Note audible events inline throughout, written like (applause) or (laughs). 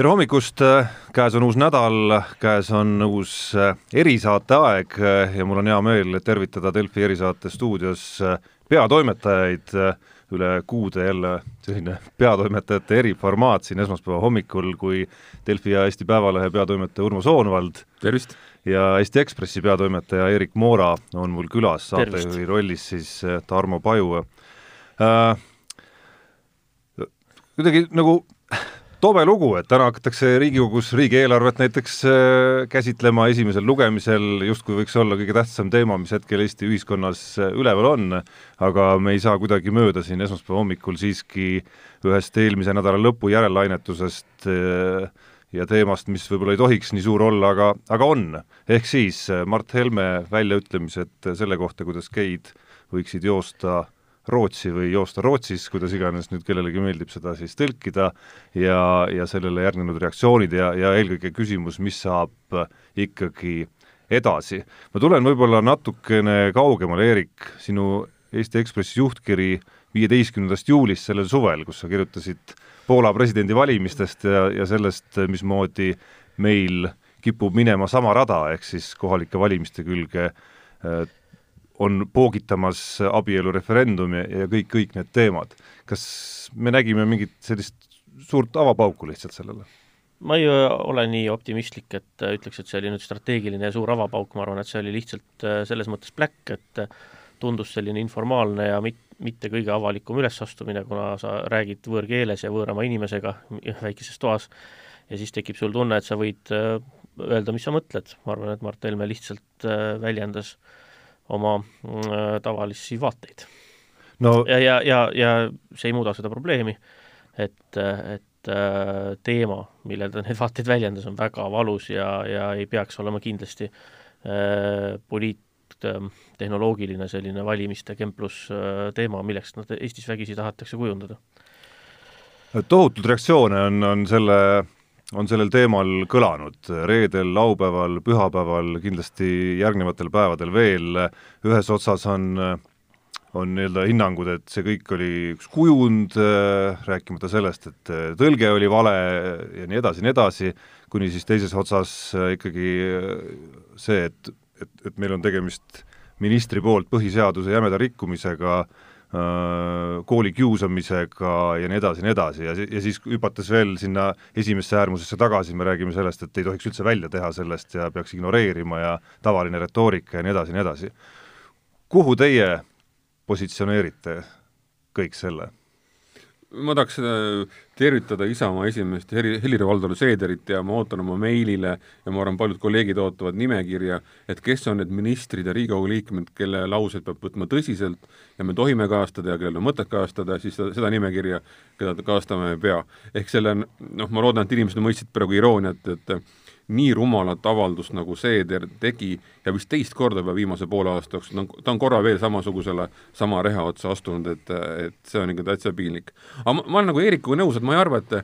tere hommikust, käes on uus nädal, käes on uus äh, erisaate aeg äh, ja mul on hea meel tervitada Delfi erisaate stuudios äh, peatoimetajaid, üle kuude jälle selline peatoimetajate eriformaat siin esmaspäeva hommikul, kui Delfi ja Eesti Päevalehe peatoimetaja Urmo Soonvald tervist! ja Eesti Ekspressi peatoimetaja Erik Moora on mul külas, saatejuhi rollis siis Tarmo Paju äh,. kuidagi nagu tobe lugu, et täna hakatakse Riigikogus riigieelarvet näiteks äh, käsitlema esimesel lugemisel, justkui võiks olla kõige tähtsam teema, mis hetkel Eesti ühiskonnas äh, üleval on, aga me ei saa kuidagi mööda siin esmaspäeva hommikul siiski ühest eelmise nädala lõpu järellainetusest äh, ja teemast, mis võib-olla ei tohiks nii suur olla, aga, aga on. ehk siis Mart Helme väljaütlemised selle kohta, kuidas geid võiksid joosta Rootsi või joosta Rootsis, kuidas iganes nüüd kellelegi meeldib seda siis tõlkida, ja, ja sellele järgnenud reaktsioonid ja, ja eelkõige küsimus, mis saab ikkagi edasi. ma tulen võib-olla natukene kaugemale, Eerik, sinu Eesti Ekspressi juhtkiri viieteistkümnendast juulist sellel suvel, kus sa kirjutasid Poola presidendivalimistest ja, ja sellest, mismoodi meil kipub minema sama rada, ehk siis kohalike valimiste külge on poogitamas abielureferendum ja, ja kõik, kõik need teemad. kas me nägime mingit sellist suurt avapauku lihtsalt sellele? ma ei ole nii optimistlik, et ütleks, et see oli nüüd strateegiline ja suur avapauk, ma arvan, et see oli lihtsalt äh, selles mõttes pläkk, et tundus selline informaalne ja mit-, mitte kõige avalikum ülesastumine, kuna sa räägid võõrkeeles ja võõrama inimesega väikeses toas ja siis tekib sul tunne, et sa võid äh, öelda, mis sa mõtled, ma arvan, et Mart Helme lihtsalt äh, väljendas äh, oma äh, tavalisi vaateid no.. ja, ja, ja, ja see ei muuda seda probleemi, et, et äh, teema, millel ta neid vaateid väljendas, on väga valus ja, ja ei peaks olema kindlasti äh, poliittehnoloogiline selline valimiste kemplus äh, teema, milleks nad Eestis vägisi tahetakse kujundada. tohutud reaktsioone on, on selle on sellel teemal kõlanud. Reedel, laupäeval, pühapäeval, kindlasti järgnevatel päevadel veel, ühes otsas on on nii-öelda hinnangud, et see kõik oli üks kujund, rääkimata sellest, et tõlge oli vale ja nii edasi ja nii edasi, kuni siis teises otsas ikkagi see, et, et, et meil on tegemist ministri poolt põhiseaduse jämeda rikkumisega äh, kooli kiusamisega ja nii edasi ja nii edasi ja, ja siis hüpates veel sinna esimesse äärmusesse tagasi, me räägime sellest, et ei tohiks üldse välja teha sellest ja peaks ignoreerima ja tavaline retoorika ja nii edasi ja nii edasi. kuhu teie positsioneerite kõik selle? Ma tahaks tervitada Isamaa esimeest Helir-Valdor Seederit ja ma ootan oma meilile ja ma arvan, paljud kolleegid ootavad nimekirja, et kes on need ministrid ja Riigikogu liikmed, kelle lauseid peab võtma tõsiselt ja me tohime kajastada ja kellel on mõtet kajastada, siis seda nimekirja, keda kajastama ei pea. ehk selle, noh, ma loodan, et inimesed mõistsid praegu irooniat, et nii rumalat avaldust, nagu Seeder tegi ja vist teist korda juba viimase poole aasta jooksul, ta on, korra veel samasugusele, sama reha otsa astunud, et, et see on ikka täitsa piinlik. aga ma, ma olen nagu Eerikuga nõus, et ma ei arva, et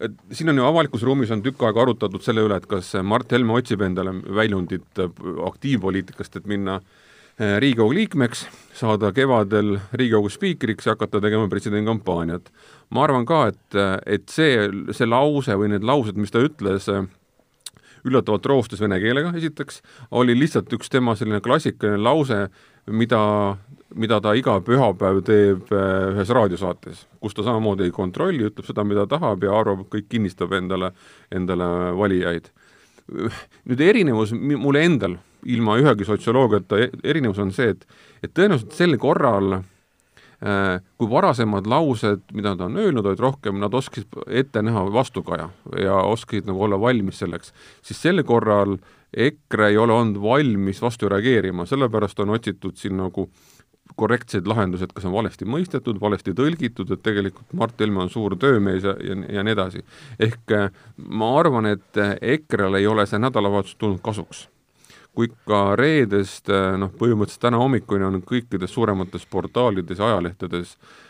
et siin on ju avalikus ruumis on tükk aega arutatud selle üle, et kas Mart Helme otsib endale väljundit aktiivpoliitikast, et minna eh, Riigikogu liikmeks, saada kevadel Riigikogu spiikriks ja hakata tegema presidendikampaaniat. ma arvan ka, et, et see, see lause või need laused, mis ta ütles üllatavalt roostes vene keelega, esiteks, oli lihtsalt üks tema selline klassikaline lause, mida, mida ta iga pühapäev teeb äh, ühes raadiosaates, kus ta samamoodi ei kontrolli, ütleb seda, mida tahab ja arvab, kõik kinnistab endale, endale valijaid. nüüd erinevus mulle endal, ilma ühegi sotsioloogiata, erinevus on see, et et tõenäoliselt sel korral Äh, kui varasemad laused, mida ta on öelnud, olid rohkem, nad oskasid ette näha vastukaja ja oskasid nagu olla valmis selleks, siis sel korral EKRE ei ole olnud valmis vastu reageerima, sellepärast on otsitud siin nagu korrektseid lahendusi, et kas on valesti mõistetud, valesti tõlgitud, et tegelikult Mart Helme on suur töömees ja, ja, ja nii edasi. ehk äh, ma arvan, et EKRE-le ei ole see nädalavahetus tulnud kasuks kui ikka reedest eh, noh, põhimõtteliselt täna hommikuni on kõikides suuremates portaalides ja ajalehtedes äh,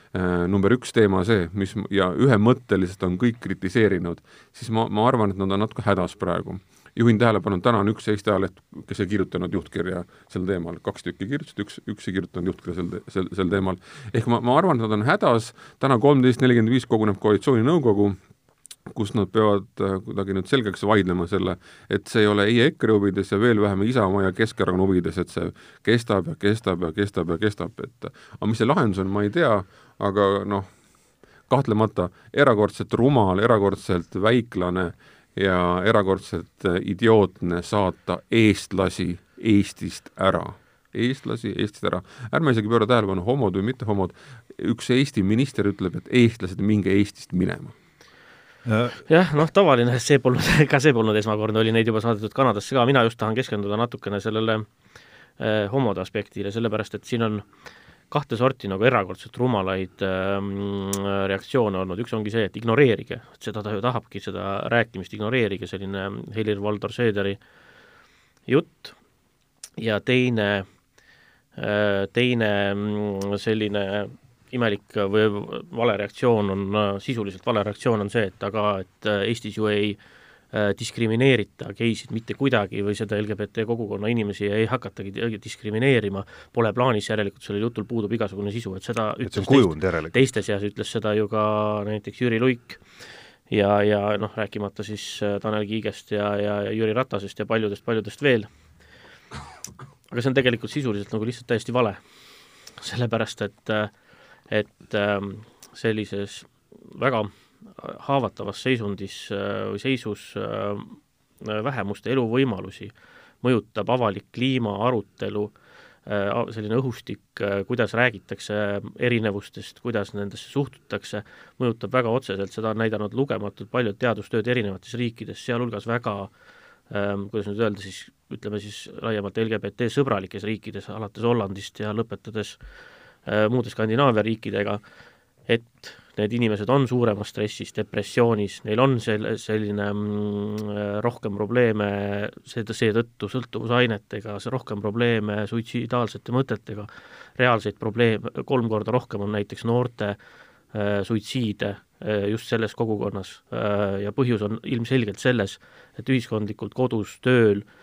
number üks teema see, mis ja ühemõtteliselt on kõik kritiseerinud, siis ma, ma arvan, et nad on natuke hädas praegu. juhin tähelepanu, täna on üks Eesti ajaleht, kes ei kirjutanud juhtkirja sel teemal, kaks tükki kirjutasid, üks, üks ei kirjutanud juhtkirja sel, sel, sel teemal. ehk ma, ma arvan, et nad on hädas, täna kolmteist nelikümmend viis koguneb koalitsiooninõukogu, kus nad peavad äh, kuidagi nüüd selgeks vaidlema selle, et see ei ole ei EKRE huvides ja veel vähem Isamaa ja Keskerakonna huvides, et see kestab ja kestab ja kestab ja kestab, et aga mis see lahendus on, ma ei tea, aga noh, kahtlemata erakordselt rumal, erakordselt väiklane ja erakordselt idiootne saata eestlasi Eestist ära eestlasi Eestist ära. ärme isegi pööra tähelepanu, homod või mitte homod, üks Eesti minister ütleb, et eestlased, minge Eestist minema jah, noh, tavaline, see polnud, (laughs) ka see polnud esmakordne, oli neid juba saadetud Kanadasse ka, mina just tahan keskenduda natukene sellele eh, homode aspektile, sellepärast et siin on kahte sorti nagu erakordselt rumalaid ähm, reaktsioone olnud, üks ongi see, et ignoreerige, seda ta ju tahabki, seda rääkimist ignoreerige, selline Helir-Valdor Seederi jutt, ja teine äh,, teine mm, selline imelik või vale reaktsioon on, sisuliselt vale reaktsioon on see, et aga et äh, Eestis ju ei äh, diskrimineerita geisid mitte kuidagi või seda LGBT kogukonna inimesi ei hakatagi diskrimineerima, pole plaanis, järelikult sellel jutul puudub igasugune sisu, et seda et on kujund järelikult. teiste seas ütles seda ju ka näiteks Jüri Luik ja, ja noh, rääkimata siis äh, Tanel Kiigest ja, ja, ja Jüri Ratasest ja paljudest-paljudest veel. aga see on tegelikult sisuliselt nagu lihtsalt täiesti vale. sellepärast, et äh, et ähm, sellises väga haavatavas seisundis äh, või seisus äh, vähemuste eluvõimalusi mõjutab avalik kliima, arutelu, äh, selline õhustik, kuidas räägitakse erinevustest, kuidas nendesse suhtutakse, mõjutab väga otseselt, seda on näidanud lugematult paljud teadustööd erinevates riikides, sealhulgas väga ähm, kuidas nüüd öelda siis, ütleme siis laiemalt LGBT sõbralikes riikides, alates Hollandist ja lõpetades äh, muude Skandinaavia riikidega, et need inimesed on suuremas stressis, depressioonis, neil on sel-, selline mm, rohkem probleeme seda, seetõttu sõltuvusainetega, rohkem probleeme suitsidaalsete mõtetega, reaalseid probleeme, kolm korda rohkem on näiteks noorte äh, suitsiide äh, just selles kogukonnas äh, ja põhjus on ilmselgelt selles, et ühiskondlikult kodus, tööl äh,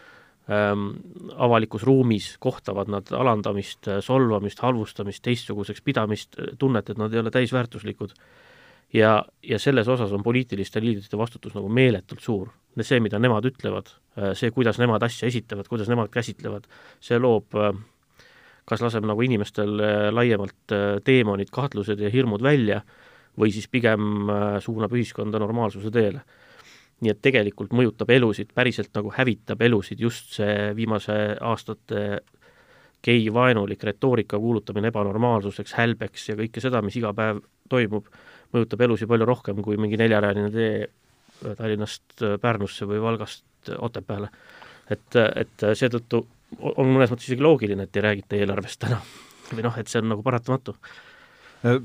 avalikus ruumis kohtavad nad alandamist, solvamist, halvustamist, teistsuguseks pidamist, tunnet, et nad ei ole täisväärtuslikud. ja, ja selles osas on poliitiliste liidrite vastutus nagu meeletult suur. see, mida nemad ütlevad, äh, see, kuidas nemad asja esitavad, kuidas nemad käsitlevad, see loob kas laseb nagu inimestel laiemalt teemonid, kahtlused ja hirmud välja või siis pigem suunab ühiskonda normaalsuse teele nii et tegelikult mõjutab elusid, päriselt nagu hävitab elusid just see viimase aastate gei-vaenulik retoorika kuulutamine ebanormaalsuseks, hälbeks ja kõike seda, mis iga päev toimub, mõjutab elusid palju rohkem kui mingi neljarealine tee Tallinnast Pärnusse või Valgast Otepääle. et, et seetõttu on mõnes mõttes isegi loogiline, et ei räägita eelarvest täna. (laughs) või noh, et see on nagu paratamatu Äh,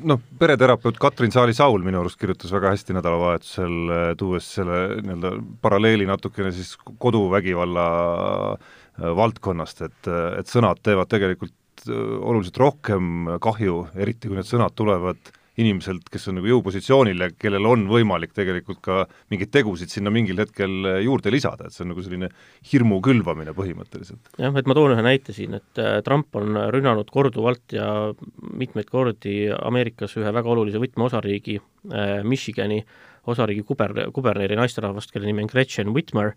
noh, pereterapeut Katrin Saali-Saul minu arust kirjutas väga hästi nädalavahetusel, äh, tuues selle nii-öelda paralleeli natukene siis koduvägivalla äh, valdkonnast, et, et sõnad teevad tegelikult oluliselt rohkem kahju, eriti kui need sõnad tulevad inimeselt, kes on nagu jõupositsioonil ja kellel on võimalik tegelikult ka mingeid tegusid sinna mingil hetkel juurde lisada, et see on nagu selline hirmu külvamine põhimõtteliselt. jah, et ma toon ühe näite siin, et äh, Trump on rünnanud korduvalt ja mitmeid kordi Ameerikas ühe väga olulise võtmeosariigi, äh, Michigani osariigi kuber-, kuberneri naisterahvast, kelle nimi on Gretchen Whitmer,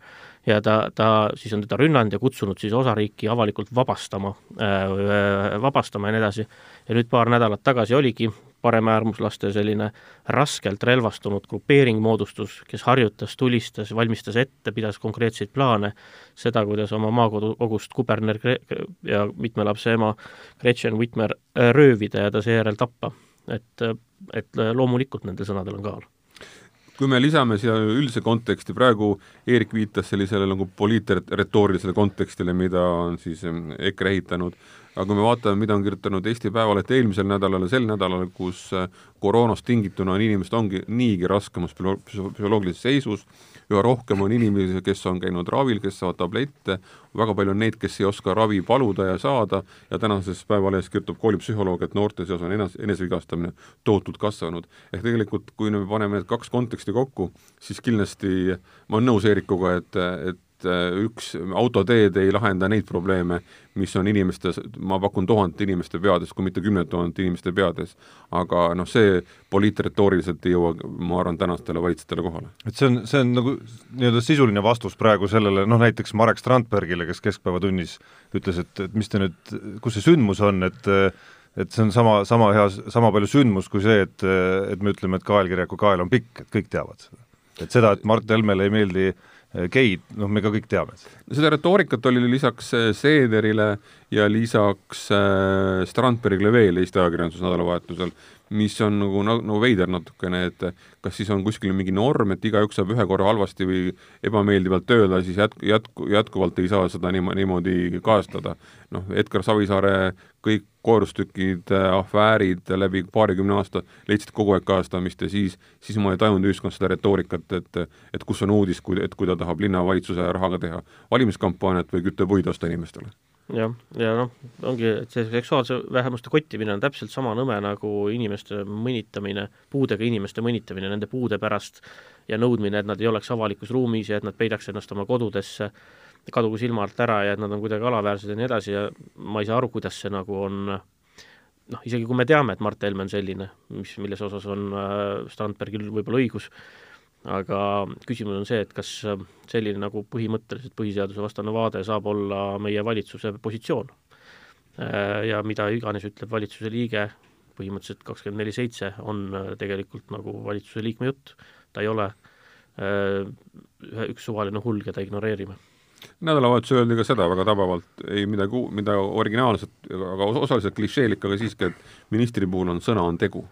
ja ta, ta siis on teda rünnanud ja kutsunud siis osariiki avalikult vabastama, äh, vabastama ja nii edasi. ja nüüd paar nädalat tagasi oligi paremäärmuslaste selline raskelt relvastunud grupeering moodustus, kes harjutas, tulistas, valmistas ette, pidas konkreetseid plaane, seda, kuidas oma maakodukogust kuberner ja mitme lapse ema Gretchen Whitmer äh, röövida ja ta seejärel tappa. et, et loomulikult nendel sõnadel on kaal kui me lisame siia üldise konteksti, praegu Eerik viitas sellisele nagu poliitretoorilisele kontekstile, mida on siis EKRE ehitanud, aga kui me vaatame, mida on kirjutanud Eesti Päevaleht eelmisel nädalal ja sel nädalal, kus äh, koroonast tingituna on inimesed, ongi niigi raskemas psühholoogilises seisus, üha rohkem on inimesi, kes on käinud ravil, kes saavad tablette, väga palju on neid, kes ei oska ravi paluda ja saada ja tänases Päevalehes kirjutab koolipsühholoog, et noorte seas on enes-, enesevigastamine tohutult kasvanud. ehk tegelikult, kui me paneme need kaks konteksti kokku, siis kindlasti ma olen nõus Eerikuga, et, et et üks autoteed ei lahenda neid probleeme, mis on inimeste, ma pakun tuhandete inimeste peades, kui mitte kümnete tuhandete inimeste peades. aga noh, see poliitretooriliselt ei jõua, ma arvan, tänastele valitsejatele kohale. et see on, see on nagu nii-öelda sisuline vastus praegu sellele, noh näiteks Marek Strandbergile, kes Keskpäevatunnis ütles, et, et mis te nüüd, kus see sündmus on, et et see on sama, sama hea, sama palju sündmus kui see, et, et me ütleme, et kaelkirjaku kael on pikk, et kõik teavad seda. et seda, et Mart Helmele ei meeldi äh, geid, noh, me ka kõik teame seda. seda retoorikat oli lisaks äh, Seederile ja lisaks äh, Strandbergile veel Eesti ajakirjanduses nädalavahetusel, mis on nagu, nagu veider natukene, et kas siis on kuskil mingi norm, et igaüks saab ühe korra halvasti või ebameeldivalt öelda, siis jätku, jätku, jätkuvalt ei saa seda niimoodi, niimoodi kajastada. noh, Edgar Savisaare kõik koorustükid, afäärid läbi paarikümne aasta leidsid kogu aeg kajastamist ja siis, siis ma ei tajunud ühiskonnas seda retoorikat, et et kus on uudis, kui, et kui ta tahab linnavalitsuse rahaga teha valimiskampaaniat või küttepuid osta inimestele jah, ja noh, ongi, et see seksuaalse vähemuste kottimine on täpselt sama nõme nagu inimeste mõnitamine, puudega inimeste mõnitamine nende puude pärast ja nõudmine, et nad ei oleks avalikus ruumis ja et nad peidaks ennast oma kodudesse, kadugu silma alt ära ja et nad on kuidagi alaväärsed ja nii edasi ja ma ei saa aru, kuidas see nagu on noh, isegi kui me teame, et Mart Helme on selline, mis, milles osas on äh, Strandbergil võib-olla õigus, aga küsimus on see, et kas selline nagu põhimõtteliselt põhiseaduse vastane vaade saab olla meie valitsuse positsioon. Ja mida iganes ütleb valitsuse liige, põhimõtteliselt kakskümmend neli seitse, on tegelikult nagu valitsuse liikme jutt, ta ei ole ühe, üks suvaline hull, keda ignoreerime. Nädalavahetusel öeldi ka seda väga tabavalt, ei midagi, mida originaalset, aga osaliselt klišeelik, aga siiski, et ministri puhul on sõna, on tegu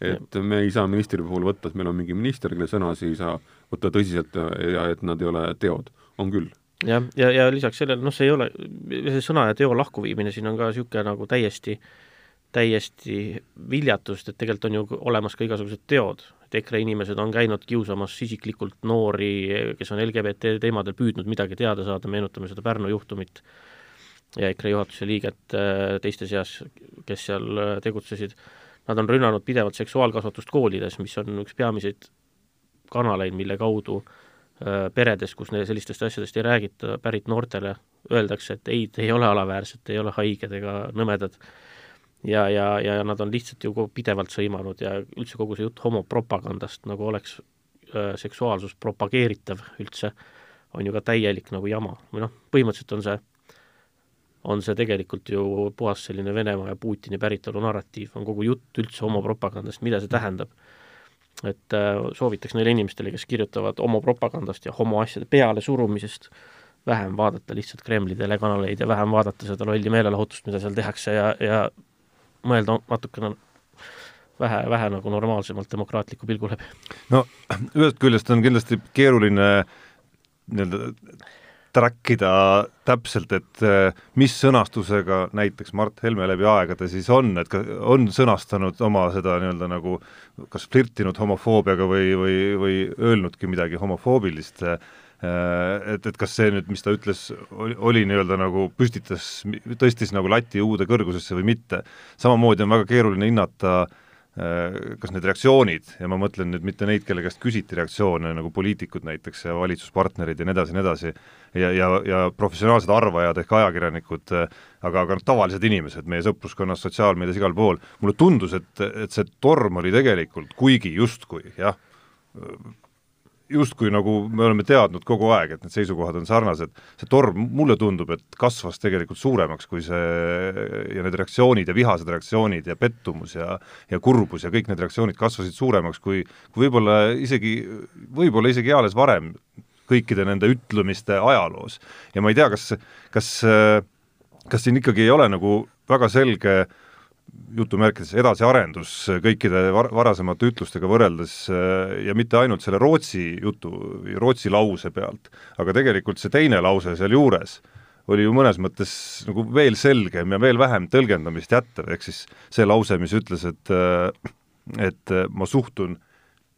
et ja. me ei saa ministri puhul võtta, et meil on mingi minister, kelle sõnasi ei saa võtta tõsiselt ja, et nad ei ole teod, on küll. jah, ja, ja, ja lisaks sellele, noh, see ei ole, see sõna ja teo lahkuviimine siin on ka niisugune nagu täiesti, täiesti viljatust, et tegelikult on ju olemas ka igasugused teod, et EKRE inimesed on käinud kiusamas isiklikult noori, kes on LGBT teemadel püüdnud midagi teada saada, meenutame seda Pärnu juhtumit, ja EKRE juhatuse liiget äh, teiste seas, kes seal äh, tegutsesid Nad on rünnanud pidevalt seksuaalkasvatust koolides, mis on üks peamiseid kanaleid, mille kaudu peredes, kus sellistest asjadest ei räägita, pärit noortele öeldakse, et ei, te ei ole alaväärsed, te ei ole haiged ega nõmedad. ja, ja, ja nad on lihtsalt ju pidevalt sõimanud ja üldse kogu see jutt homopropagandast, nagu oleks äh, seksuaalsus propageeritav üldse, on ju ka täielik nagu jama või noh, põhimõtteliselt on see on see tegelikult ju puhas selline Venemaa ja Putini päritolu narratiiv, on kogu jutt üldse homopropagandast, mida see tähendab. et äh, soovitaks neile inimestele, kes kirjutavad homopropagandast ja homoasjade pealesurumisest, vähem vaadata lihtsalt Kremli telekanaleid ja vähem vaadata seda lolli meelelahutust, mida seal tehakse ja, ja mõelda natukene vähe, vähe nagu normaalsemalt demokraatliku pilgu läbi. no ühest küljest on kindlasti keeruline nii-öelda track ida täpselt, et eh, mis sõnastusega näiteks Mart Helme läbi aegade siis on, et on sõnastanud oma seda nii-öelda nagu kas flirtinud homofoobiaga või, või, või öelnudki midagi homofoobilist, eh, et, et kas see nüüd, mis ta ütles, oli, oli nii-öelda nagu püstitas, tõstis nagu lati uude kõrgusesse või mitte. samamoodi on väga keeruline hinnata Äh, kas need reaktsioonid, ja ma mõtlen nüüd mitte neid, kelle käest küsiti reaktsioone, nagu poliitikud näiteks ja valitsuspartnerid ja nii edasi nii edasi, ja, ja, ja professionaalsed arvajad ehk ajakirjanikud, äh, aga, aga noh, tavalised inimesed meie sõpruskonnas, sotsiaalmeedias, igal pool, mulle tundus, et, et see torm oli tegelikult, kuigi justkui jah, justkui nagu me oleme teadnud kogu aeg, et need seisukohad on sarnased, see torm, mulle tundub, et kasvas tegelikult suuremaks kui see ja need reaktsioonid ja vihased reaktsioonid ja pettumus ja ja kurbus ja kõik need reaktsioonid kasvasid suuremaks kui, kui võib-olla isegi, võib-olla isegi eales varem kõikide nende ütlemiste ajaloos. ja ma ei tea, kas, kas, kas siin ikkagi ei ole nagu väga selge äh, jutumärkides edasiarendus kõikide var-, varasemate ütlustega võrreldes äh, ja mitte ainult selle Rootsi jutu Rootsi lause pealt, aga tegelikult see teine lause sealjuures oli ju mõnes mõttes nagu veel selgem ja veel vähem tõlgendamist jättev, ehk siis see lause, mis ütles, et äh, et ma suhtun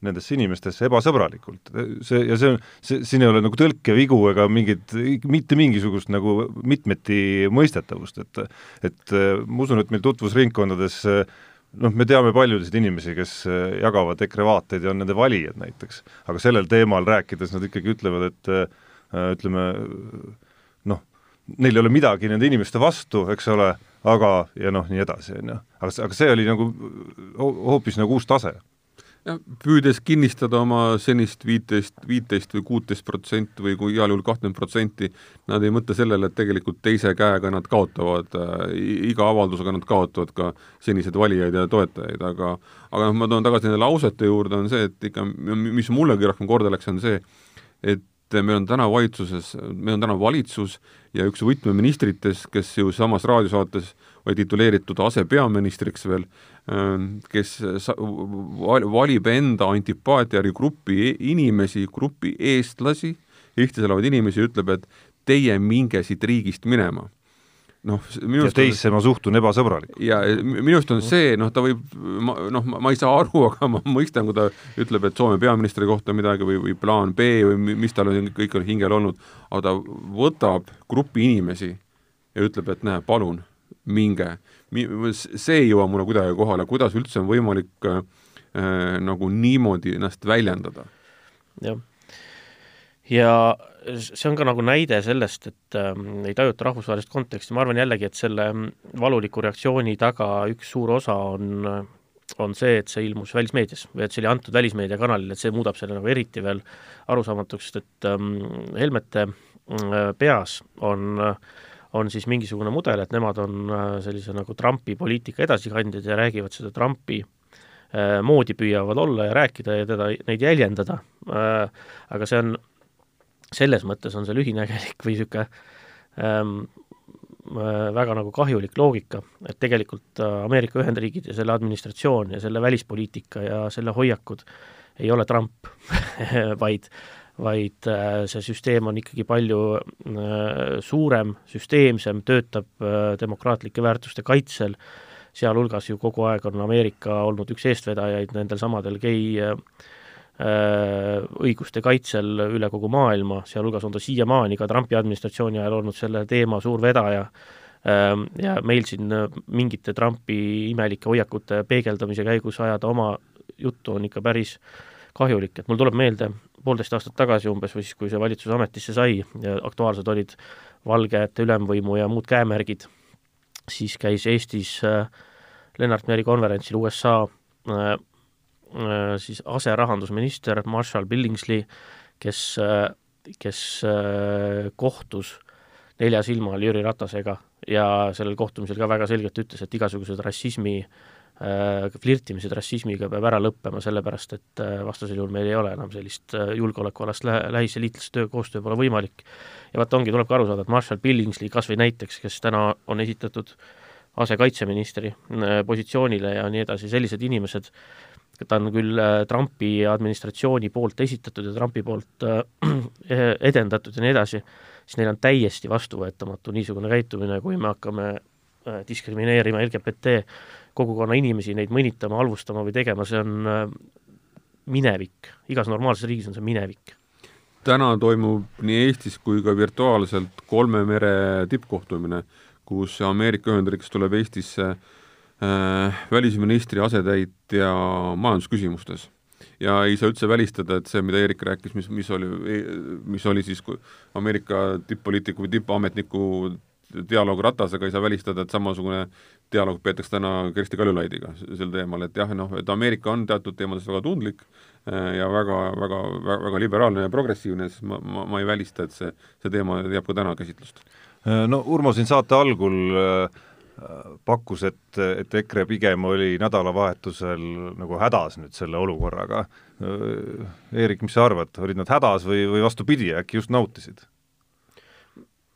nendesse inimestesse ebasõbralikult. see, ja see on, see, siin ei ole nagu tõlkevigu ega mingit, mitte mingisugust nagu mitmeti mõistetavust, et et ma usun, et meil tutvusringkondades noh, me teame paljusid inimesi, kes jagavad EKRE vaateid ja on nende valijad näiteks, aga sellel teemal rääkides nad ikkagi ütlevad, et ütleme noh, neil ei ole midagi nende inimeste vastu, eks ole, aga ja noh, nii edasi, on ju. aga, aga see oli nagu hoopis nagu uus tase jah, püüdes kinnistada oma senist viiteist, viiteist või kuuteist protsenti või kui heal juhul kahtekümmet protsenti, nad ei mõtle sellele, et tegelikult teise käega nad kaotavad äh,, iga avaldusega nad kaotavad ka seniseid valijaid ja toetajaid, aga aga noh, ma toon tagasi nende lausete juurde, on see, et ikka, mis mullegi rohkem korda läks, on see, et meil on täna valitsuses, meil on täna valitsus ja üks võtmeministritest, kes ju samas raadiosaates oli tituleeritud asepeaministriks veel, ähm, kes valib enda antipaatia järgi grupi e-, inimesi, grupi eestlasi, Eestis elavaid inimesi, ütleb, et teie minge siit riigist minema noh, ja teisse on, ma suhtun ebasõbralikult. ja minu arust on see, noh, ta võib, ma, noh, ma ei saa aru, (laughs) aga ma mõistan, kui ta ütleb, et Soome peaministri kohta midagi või, või plaan B või mis tal on kõik on hingel olnud, aga ta võtab grupi inimesi ja ütleb, et näe, palun, minge. see ei jõua mulle kuidagi kohale, kuidas üldse on võimalik äh, nagu niimoodi ennast väljendada. jah. ja see on ka nagu näide sellest, et äh, ei tajuta rahvusvahelist konteksti, ma arvan jällegi, et selle mm, valuliku reaktsiooni taga üks suur osa on, on see, et see ilmus välismeedias või et see oli antud välismeedia kanalile, et see muudab selle nagu eriti veel arusaamatuks, et ähm, Helmete äh, peas on on siis mingisugune mudel, et nemad on äh, sellise nagu Trumpi poliitika edasikandjad ja räägivad seda Trumpi äh, moodi püüavad olla ja rääkida ja teda, neid jäljendada. Äh,, aga see on selles mõttes on see lühinägelik või niisugune ähm, äh, väga nagu kahjulik loogika, et tegelikult Ameerika Ühendriigid ja selle administratsioon ja selle välispoliitika ja selle hoiakud ei ole Trump (laughs) vaid, vaid äh, see süsteem on ikkagi palju suurem, süsteemsem, töötab demokraatlike väärtuste kaitsel, sealhulgas ju kogu aeg on Ameerika olnud üks eestvedajaid nendel samadel gei Äh, õiguste kaitsel üle kogu maailma, sealhulgas on ta siiamaani ka Trumpi administratsiooni ajal olnud selle teema suur vedaja, ähm, ja meil siin mingite Trumpi imelike hoiakute peegeldamise käigus ajada oma juttu on ikka päris kahjulik, et mul tuleb meelde poolteist aastat tagasi umbes või siis, kui see valitsus ametisse sai ja aktuaalsed olid valgete ülemvõimu ja muud käemärgid, siis käis Eestis äh, Lennart Meri konverentsil USA äh, Äh, siis aserahandusminister Marshall Billingsley, kes, äh, kes äh, kohtus nelja silma all Jüri Ratasega ja sellel kohtumisel ka väga selgelt ütles, et igasugused rassismi flirtimised rassismiga peab ära lõppema, sellepärast et vastasel juhul meil ei ole enam sellist julgeolekualast lä-, lähis- ja liitlastöö, koostöö pole võimalik. ja vaata, ongi, tuleb ka aru saada, et Marshall Billingsley kas või näiteks, kes täna on esitatud asekaitseministri positsioonile ja nii edasi, sellised inimesed äh, ta on küll äh, Trumpi administratsiooni poolt esitatud ja Trumpi poolt äh, (clears throat) edendatud ja nii edasi, siis neil on täiesti vastuvõetamatu niisugune käitumine, kui me hakkame äh, diskrimineerima LGBT kogukonna inimesi, neid mõnitama, halvustama või tegema, see on minevik, igas normaalses riigis on see minevik. täna toimub nii Eestis kui ka virtuaalselt kolme mere tippkohtumine, kus Ameerika Ühendriigist tuleb Eestisse äh, Äh, välisministri asetäitja majandusküsimustes. ja ei saa üldse välistada, et see, mida Eerik rääkis, mis, mis oli, mis oli siis Ameerika tipp-poliitiku või tippametniku dialoog Ratasega, ei saa välistada, et samasugune dialoog peetakse täna Kersti Kaljulaidiga sel teemal, et jah, noh, et Ameerika on teatud teemades väga tundlik äh, ja väga, väga, väga, väga liberaalne ja progressiivne, siis ma, ma, ma ei välista, et see, see teema jääb ka täna käsitlust. no Urmo siin saate algul äh pakkus, et, et EKRE pigem oli nädalavahetusel nagu hädas nüüd selle olukorraga. Eerik, mis sa arvad, olid nad hädas või, või vastupidi, äkki just nautisid?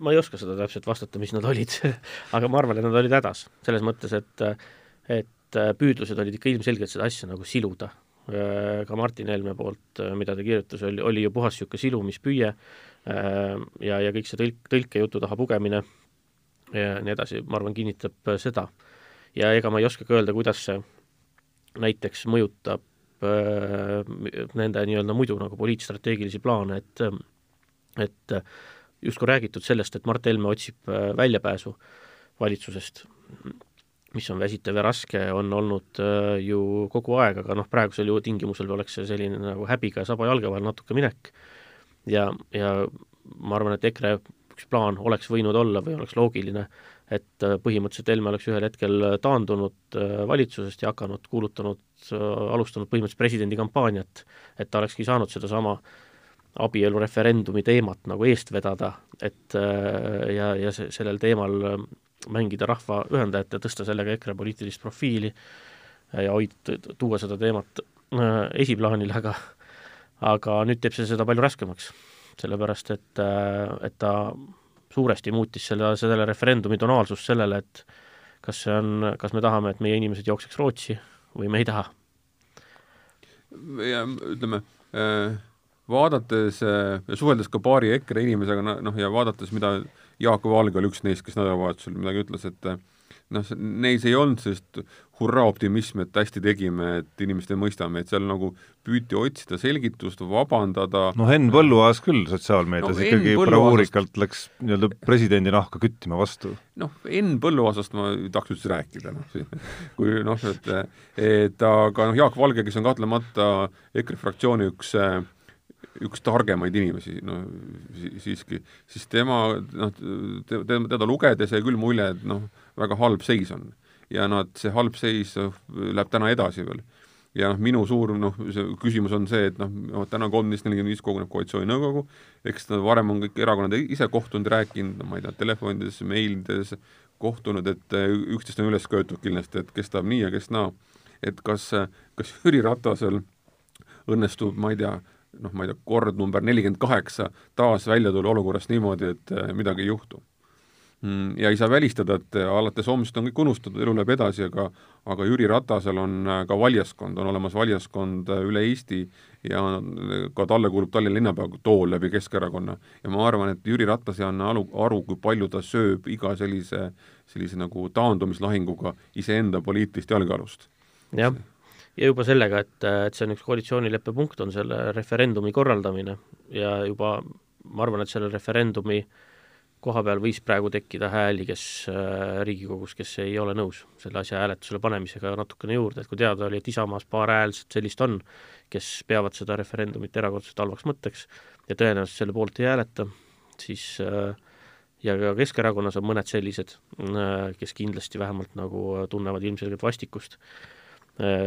Ma ei oska seda täpselt vastata, mis nad olid (laughs) aga ma arvan, et nad olid hädas, selles mõttes, et et püüdlused olid ikka ilmselgelt seda asja nagu siluda. ka Martin Helme poolt, mida ta kirjutas, oli, oli ju puhas niisugune silumispüüe ja, ja kõik see tõlk, tõlkejutu taha pugemine ja nii edasi, ma arvan, kinnitab äh, seda. ja ega ma ei oskagi öelda, kuidas see näiteks mõjutab äh, nende nii-öelda muidu nagu poliitstrateegilisi plaane, et et justkui räägitud sellest, et Mart Helme otsib äh, väljapääsu valitsusest, mis on väsitav ja raske, on olnud äh, ju kogu aeg, aga noh, praegusel ju tingimusel oleks see selline nagu häbiga ja saba jalge vahel natuke minek. Ja, ja ma arvan, et EKRE üks plaan oleks võinud olla või oleks loogiline, et äh, põhimõtteliselt Helme oleks ühel hetkel taandunud äh, valitsusest ja hakanud kuulutanud, äh, alustanud põhimõtteliselt presidendikampaaniat, et ta olekski saanud sedasama abielureferendumi teemat nagu eest vedada, et ja, ja see, sellel teemal mängida rahva ühendajat ja tõsta sellega EKRE poliitilist profiili ja hoid-, tuua seda teemat esiplaanile, aga aga nüüd teeb see seda palju raskemaks. sellepärast, et, et ta suuresti muutis selle, selle referendumi tonaalsust sellele, et kas see on, kas me tahame, et meie inimesed jookseks Rootsi või me ei taha. ja ütleme äh,, vaadates äh, ja suheldes ka paari EKRE inimesega, noh ja vaadates, mida Jaak Valge oli üks neist, kes nädalavahetusel midagi ütles, et äh, noh, neis ei olnud sellist hurraa optimismi, et hästi tegime, et inimesed mõistame, et seal nagu püüti otsida selgitust, vabandada. no Henn Põlluaas küll sotsiaalmeedias no, ikkagi bravuurikalt läks nii-öelda presidendi nahka küttima vastu. noh, Henn Põlluaasast ma ei tahaks üldse rääkida, noh, kui noh, et et aga noh, Jaak Valge, kes on kahtlemata EKRE fraktsiooni üks üks targemaid inimesi, no siiski, siis tema, noh, teda lugedes jäi küll mulje, et noh, väga halb seis on. ja nad, see halb seis noh, läheb täna edasi veel. ja noh, minu suur noh, see küsimus on see, et noh, täna kolmteist nelikümmend viis koguneb koalitsiooninõukogu, eks nad varem on kõik erakonnad ise kohtunud, rääkinud, no ma ei tea, telefonides, meilides, kohtunud, et eh, üksteist on üles köetud kindlasti, et kes tahab nii ja kes naa. et kas, kas Jüri Ratasel õnnestub, ma ei tea, noh, ma ei tea, kord number nelikümmend kaheksa taas välja tulla olukorrast niimoodi, et eh, midagi ei juhtu Mm, ja ei saa välistada, et äh, alates homsest on kõik unustatud, elu läheb edasi, aga aga Jüri Ratasel on äh, ka valijaskond, on olemas valijaskond äh, üle Eesti ja ka talle kuulub Tallinna linnapea tool läbi Keskerakonna. ja ma arvan, et Jüri Ratas ei anna aru, aru, kui palju ta sööb iga sellise, sellise nagu taandumislahinguga iseenda poliitilist jalgealust. jah, ja juba sellega, et, et see on üks koalitsioonileppe punkt, on selle referendumi korraldamine. Ja juba ma arvan, et selle referendumi äh, koha peal võis praegu tekkida hääli, kes äh, Riigikogus, kes ei ole nõus selle asja hääletusele panemisega natukene juurde, et kui teada oli, et Isamaas paar häälset sellist on, kes peavad seda referendumit erakordselt halvaks mõtteks ja tõenäoliselt selle poolt ei hääleta, siis äh, ja ka Keskerakonnas on mõned sellised, äh, kes kindlasti vähemalt nagu tunnevad ilmselgelt vastikust,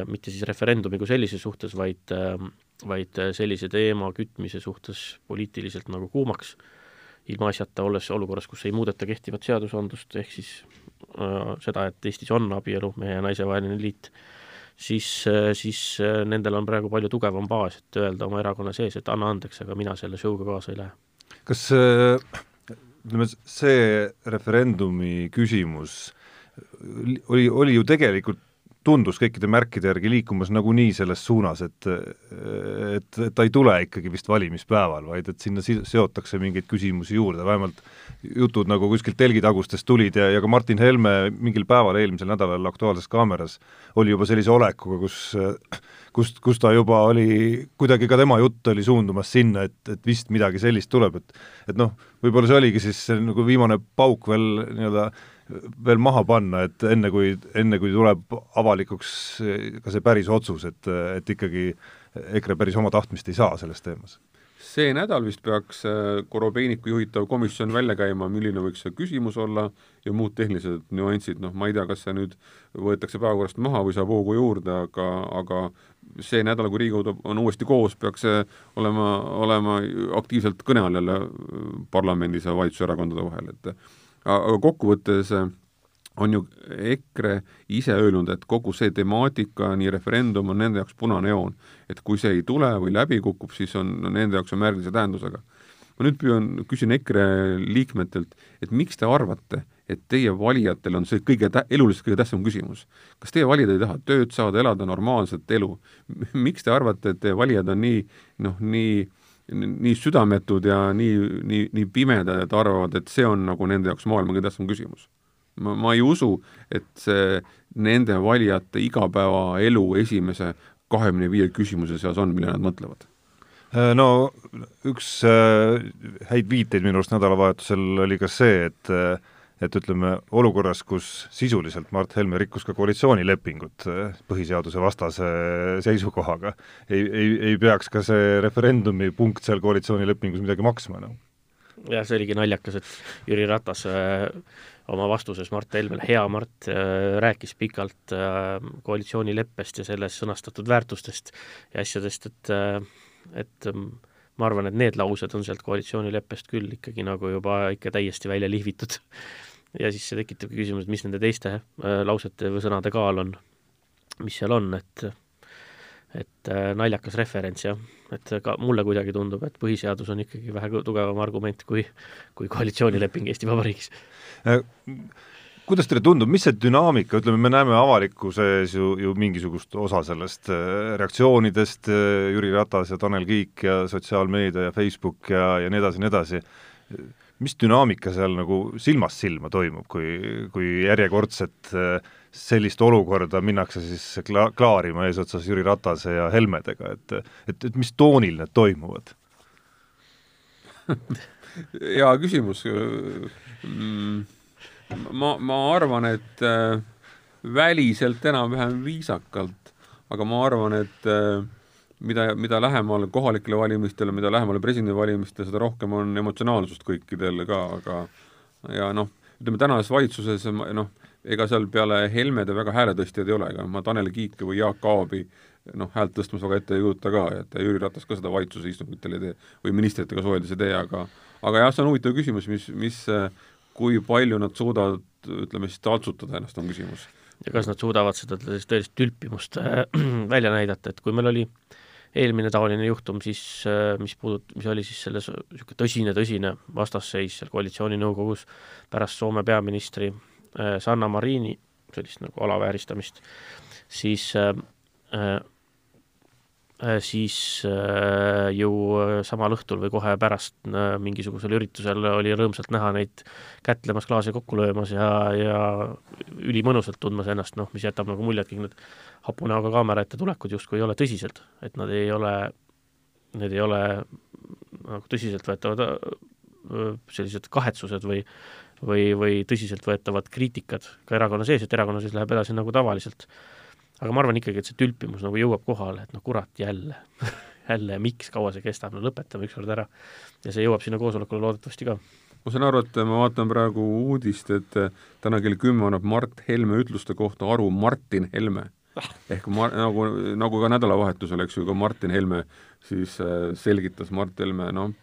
mitte siis referendumi kui sellise suhtes, vaid, vaid sellise teema kütmise suhtes poliitiliselt nagu kuumaks ilmaasjata, olles olukorras, kus ei muudeta kehtivat seadusandlust, ehk siis äh, seda, et Eestis on abielu mehe ja naise vaheline liit, siis äh,, siis äh, nendel on praegu palju tugevam baas, et öelda oma erakonna sees, et anna andeks, aga mina selle show'ga kaasa ei lähe. kas äh, ütleme, see referendumi küsimus oli, oli ju tegelikult tundus kõikide märkide järgi liikumas nagunii selles suunas, et et, et ta ei tule ikkagi vist valimispäeval, vaid et sinna seotakse mingeid küsimusi juurde, vähemalt jutud nagu kuskilt telgitagustest tulid ja, ja ka Martin Helme mingil päeval eelmisel nädalal Aktuaalses Kaameras oli juba sellise olekuga, kus kust, kus ta juba oli, kuidagi ka tema jutt oli suundumas sinna, et, et vist midagi sellist tuleb, et et noh, võib-olla see oligi siis nagu viimane pauk veel nii-öelda veel maha panna, et enne kui, enne kui tuleb avalikuks ka see päris otsus, et, et ikkagi EKRE päris oma tahtmist ei saa selles teemas? see nädal vist peaks äh, Korobeiniku juhitav komisjon välja käima, milline võiks see küsimus olla ja muud tehnilised nüansid, noh, ma ei tea, kas see nüüd võetakse päevakorrast maha või saab hoogu juurde, aga, aga see nädal, kui Riigikogu on uuesti koos, peaks see olema, olema aktiivselt kõne all jälle parlamendis ja valitsuserakondade vahel, et aga kokkuvõttes äh, on ju EKRE ise öelnud, et kogu see temaatika, nii referendum on nende jaoks punane joon. et kui see ei tule või läbi kukub, siis on no, nende jaoks on märgilise tähendusega. ma nüüd püüan, küsin EKRE liikmetelt, et miks te arvate, et teie valijatel on see kõige tä-, eluliselt kõige tähtsam küsimus. kas teie valijad ei taha tööd saada, elada normaalset elu? miks te arvate, et teie valijad on nii noh, nii nii südametud ja nii, nii, nii pimedad, et arvavad, et see on nagu nende jaoks maailma kõige tähtsam küsimus. ma, ma ei usu, et see nende valijate igapäevaelu esimese kahekümne viie küsimuse seas on, mille nad mõtlevad äh, no üks äh, häid viiteid minu arust nädalavahetusel oli ka see, et äh, et ütleme, olukorras, kus sisuliselt Mart Helme rikkus ka koalitsioonilepingut eh, põhiseaduse vastase seisukohaga, ei, ei, ei peaks ka see referendumi punkt seal koalitsioonilepingus midagi maksma enam no.? jah, see oligi naljakas, et Jüri Ratas äh, oma vastuses Mart Helmele, hea Mart äh,, rääkis pikalt äh, koalitsioonileppest ja selles sõnastatud väärtustest ja asjadest, et et ähm, ma arvan, et need laused on sealt koalitsioonileppest küll ikkagi nagu juba ikka täiesti välja lihvitud. Ja siis see tekitabki küsimuse, et mis nende teiste äh, lausete või sõnade kaal on, mis seal on, et et äh, naljakas referents jah, et ka mulle kuidagi tundub, et põhiseadus on ikkagi vähe tugevam argument kui, kui koalitsioonileping Eesti Vabariigis. Äh, kuidas teile tundub, mis see dünaamika, ütleme, me näeme avalikkuses ju, ju mingisugust osa sellest reaktsioonidest, Jüri Ratas ja Tanel Kiik ja sotsiaalmeedia ja Facebook ja, ja nii edasi, nii edasi, mis dünaamika seal nagu silmast silma toimub, kui, kui järjekordset äh, sellist olukorda minnakse siis kla-, klaarima eesotsas Jüri Ratase ja Helmedega, et et, et mis toonil need toimuvad (laughs) hea küsimus. Mm, ma, ma arvan, et äh, väliselt enam-vähem viisakalt, aga ma arvan, et äh, mida, mida lähemal kohalikele valimistele, mida lähemale presidendivalimistele, seda rohkem on emotsionaalsust kõikidel ka, aga ja noh, ütleme tänases valitsuses noh, ega seal peale Helmede väga hääletõstjaid ei ole, ega ma Tanel Kiike või Jaak Aabi noh, häält tõstmas väga ette ei kujuta ka, et Jüri Ratas ka seda valitsuse istungitel ei tee või ministritega suheldes ei tee, aga aga jah, see on huvitav küsimus, mis, mis, kui palju nad suudavad, ütleme siis, taltsutada ennast, on küsimus. ja kas nad suudavad seda tõelist tülpimust äh, (clears throat) välja näidata, et kui meil oli eelmine taoline juhtum siis, äh, mis puudut-, mis oli siis selles niisugune tõsine, tõsine vastasseis seal koalitsiooninõukogus pärast Soome peaministri Äh, Sanna Marini, sellist nagu alavääristamist, siis äh, äh, siis ju samal õhtul või kohe pärast mingisugusel üritusel oli rõõmsalt näha neid kätlemas, klaase kokku löömas ja, ja ülimõnusalt tundmas ennast, noh, mis jätab nagu mulje, et kõik need hapu näoga kaamera ette tulekud justkui ei ole tõsiselt, et nad ei ole, need ei ole nagu tõsiseltvõetavad sellised kahetsused või või, või tõsiseltvõetavad kriitikad ka erakonna sees, et erakonna sees läheb edasi nagu tavaliselt. Aga ma arvan ikkagi, et see tülpimus nagu jõuab kohale, et no kurat, jälle (laughs) jälle, miks, kaua see kestab, no lõpetame ükskord ära. ja see jõuab sinna koosolekule loodetavasti ka. ma saan aru, et ma vaatan praegu uudist, et täna kell kümme annab Mart Helme ütluste kohta aru Martin Helme (laughs) ehk ma, nagu, nagu ka nädalavahetusel, eks ju, ka Martin Helme siis äh, selgitas Mart Helme, noh,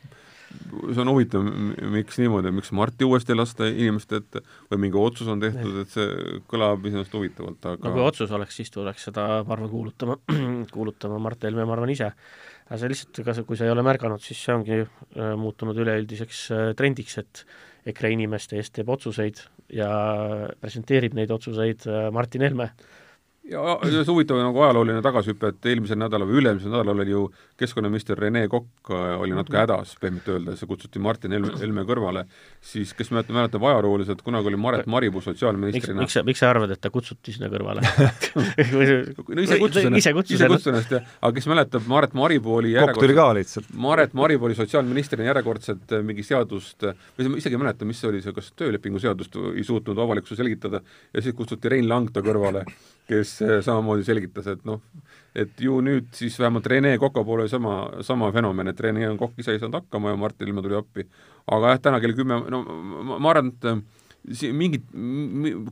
see on huvitav, miks niimoodi, miks Marti uuesti lasta inimeste ette või mingi otsus on tehtud, et see kõlab iseenesest huvitavalt, aga no kui otsus oleks, siis tuleks seda, ma arvan, kuulutama, (clears throat) kuulutama Mart Helme, ma arvan, ise. aga see lihtsalt, ega kui sa ei ole märganud, siis see ongi äh, muutunud üleüldiseks äh, trendiks, et EKRE inimeste eest teeb otsuseid ja presenteerib neid otsuseid äh, Martin Helme ja see huvitav nagu ajalooline tagasihüpe, et eelmisel nädalal või üle-eelmisel nädalal oli ju keskkonnaminister Rene Kokk äh, oli natuke hädas, pehmelt öeldes, kutsuti Martin Helme, Helme kõrvale, siis kes mäletab, mäletab ajalooliselt, kunagi oli Maret Maripuu sotsiaalministrina. miks, miks sa, miks sa arvad, et ta kutsuti sinna kõrvale? (laughs) No ise kutsus ennast, ise kutsus ennast, jah, aga kes mäletab, Maret Maripuu oli Kokk tuli ka lihtsalt. Maret Maripuu oli sotsiaalministrina järjekordselt äh, mingi seadust, või ma isegi ei mäleta, mis see oli, see kas töölepingu seadust ei suutnud avalikkusele selgitada. Ja siis kutsuti Rein Lang ta kõrvale kes eh, samamoodi selgitas, et noh, et ju nüüd siis vähemalt Rene Koka poole sama, sama fenomen, et Rene Kokk ise ei saanud hakkama ja Martin Helme tuli appi. aga jah, täna kell kümme, no ma, ma arvan, et eh, siin mingit,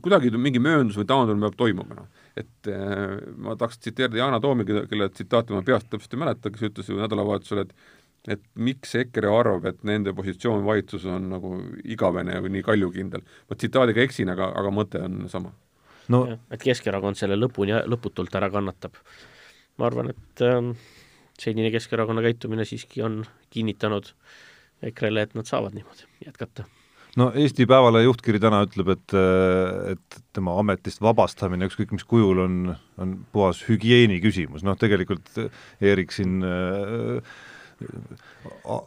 kuidagi mingi mööndus või taandumine peab toimuma, noh. et äh, ma tahaks tsiteerida Yana Toomi, kelle tsitaati ma peast täpselt ei mäleta, kes ütles ju nädalavahetusel, et et miks EKRE arvab, et nende positsioon valitsuses on nagu igavene või nii kaljukindel. ma tsitaadiga eksin, aga, aga mõte on sama no et Keskerakond selle lõpuni, lõputult ära kannatab. ma arvan, et äh, senine Keskerakonna käitumine siiski on kinnitanud EKRE-le, et nad saavad niimoodi jätkata no Eesti Päevalehe juhtkiri täna ütleb, et, et tema ametist vabastamine ükskõik mis kujul on, on puhas hügieeni küsimus, noh tegelikult Eerik siin äh,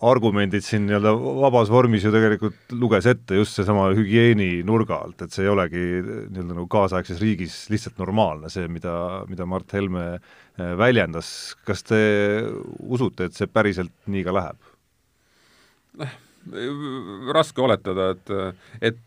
argumendid siin nii-öelda vabas vormis ju tegelikult luges ette just seesama hügieeni nurga alt, et see ei olegi nii-öelda nagu kaasaegses riigis lihtsalt normaalne, see, mida, mida Mart Helme eh, väljendas, kas te usute, et see päriselt nii ka läheb? raske oletada, et, et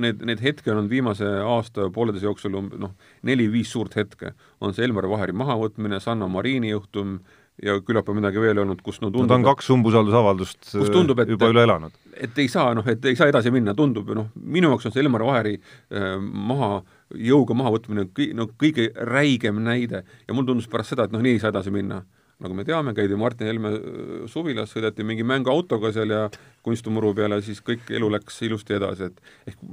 need, need hetki on olnud viimase aasta, pooleteise jooksul um-, noh, neli-viis suurt hetke. on see Elmar Vaheri mahavõtmine, Sanna Marini juhtum, ja küllap on midagi veel olnud, kus no tundub no ta on kaks umbusaldusavaldust kus tundub, et, juba üle elanud. et ei saa, noh, et ei saa edasi minna, tundub ju noh, minu jaoks on see Elmar Vaheri äh, maha, jõuga mahavõtmine kõi-, no kõige räigem näide ja mulle tundus pärast seda, et noh, nii ei saa edasi minna nagu me teame, käidi Martin Helme äh, suvilas, sõideti mingi mänguautoga seal ja kunstumuru peale, siis kõik elu läks ilusti edasi, et ehk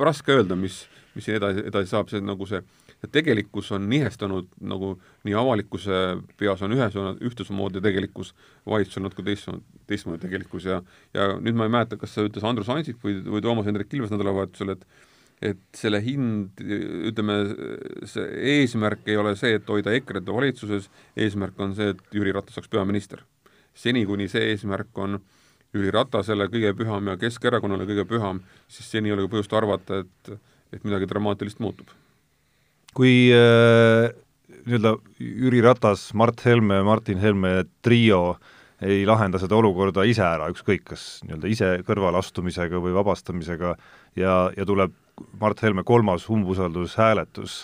raske öelda, mis, mis siin edasi, edasi saab, see nagu see, tegelikkus on nihestunud nagu nii avalikkuse peas on ühes, ühtemoodi tegelikkus, valitsus on natuke teistsugune, teistmoodi tegelikkus ja ja nüüd ma ei mäleta, kas see ütles Andrus Ansip või, või Toomas Hendrik Ilves nädalavahetusel, et et selle hind, ütleme, see eesmärk ei ole see, et hoida EKRE-t valitsuses, eesmärk on see, et Jüri Ratas saaks peaminister. seni, kuni see eesmärk on Jüri Ratasele kõige püham ja Keskerakonnale kõige püham, siis seni ei ole põhjust arvata, et, et midagi dramaatilist muutub. kui äh, nii-öelda Jüri Ratas, Mart Helme, Martin Helme trio ei lahenda seda olukorda ise ära, ükskõik kas nii-öelda ise kõrvaleastumisega või vabastamisega ja, ja tuleb Mart Helme kolmas umbusaldushääletus,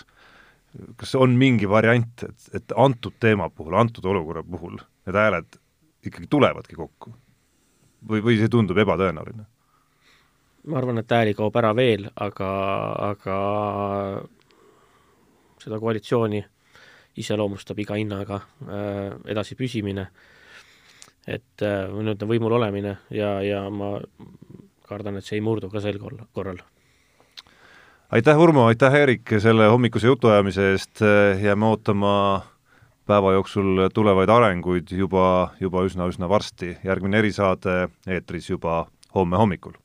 kas on mingi variant, et, et antud teema puhul, antud olukorra puhul need hääled ikkagi tulevadki kokku? või, või see tundub ebatõenäoline? ma arvan, et hääli kaob ära veel, aga, aga seda koalitsiooni iseloomustab iga hinnaga äh, edasi püsimine, et äh, nii-öelda võimul olemine ja, ja ma kardan, et see ei murdu ka sel korral aitäh, Urmo, aitäh, Eerik, selle hommikuse jutuajamise eest, jääme ootama päeva jooksul tulevaid arenguid juba, juba üsna-üsna varsti, järgmine erisaade eetris juba homme hommikul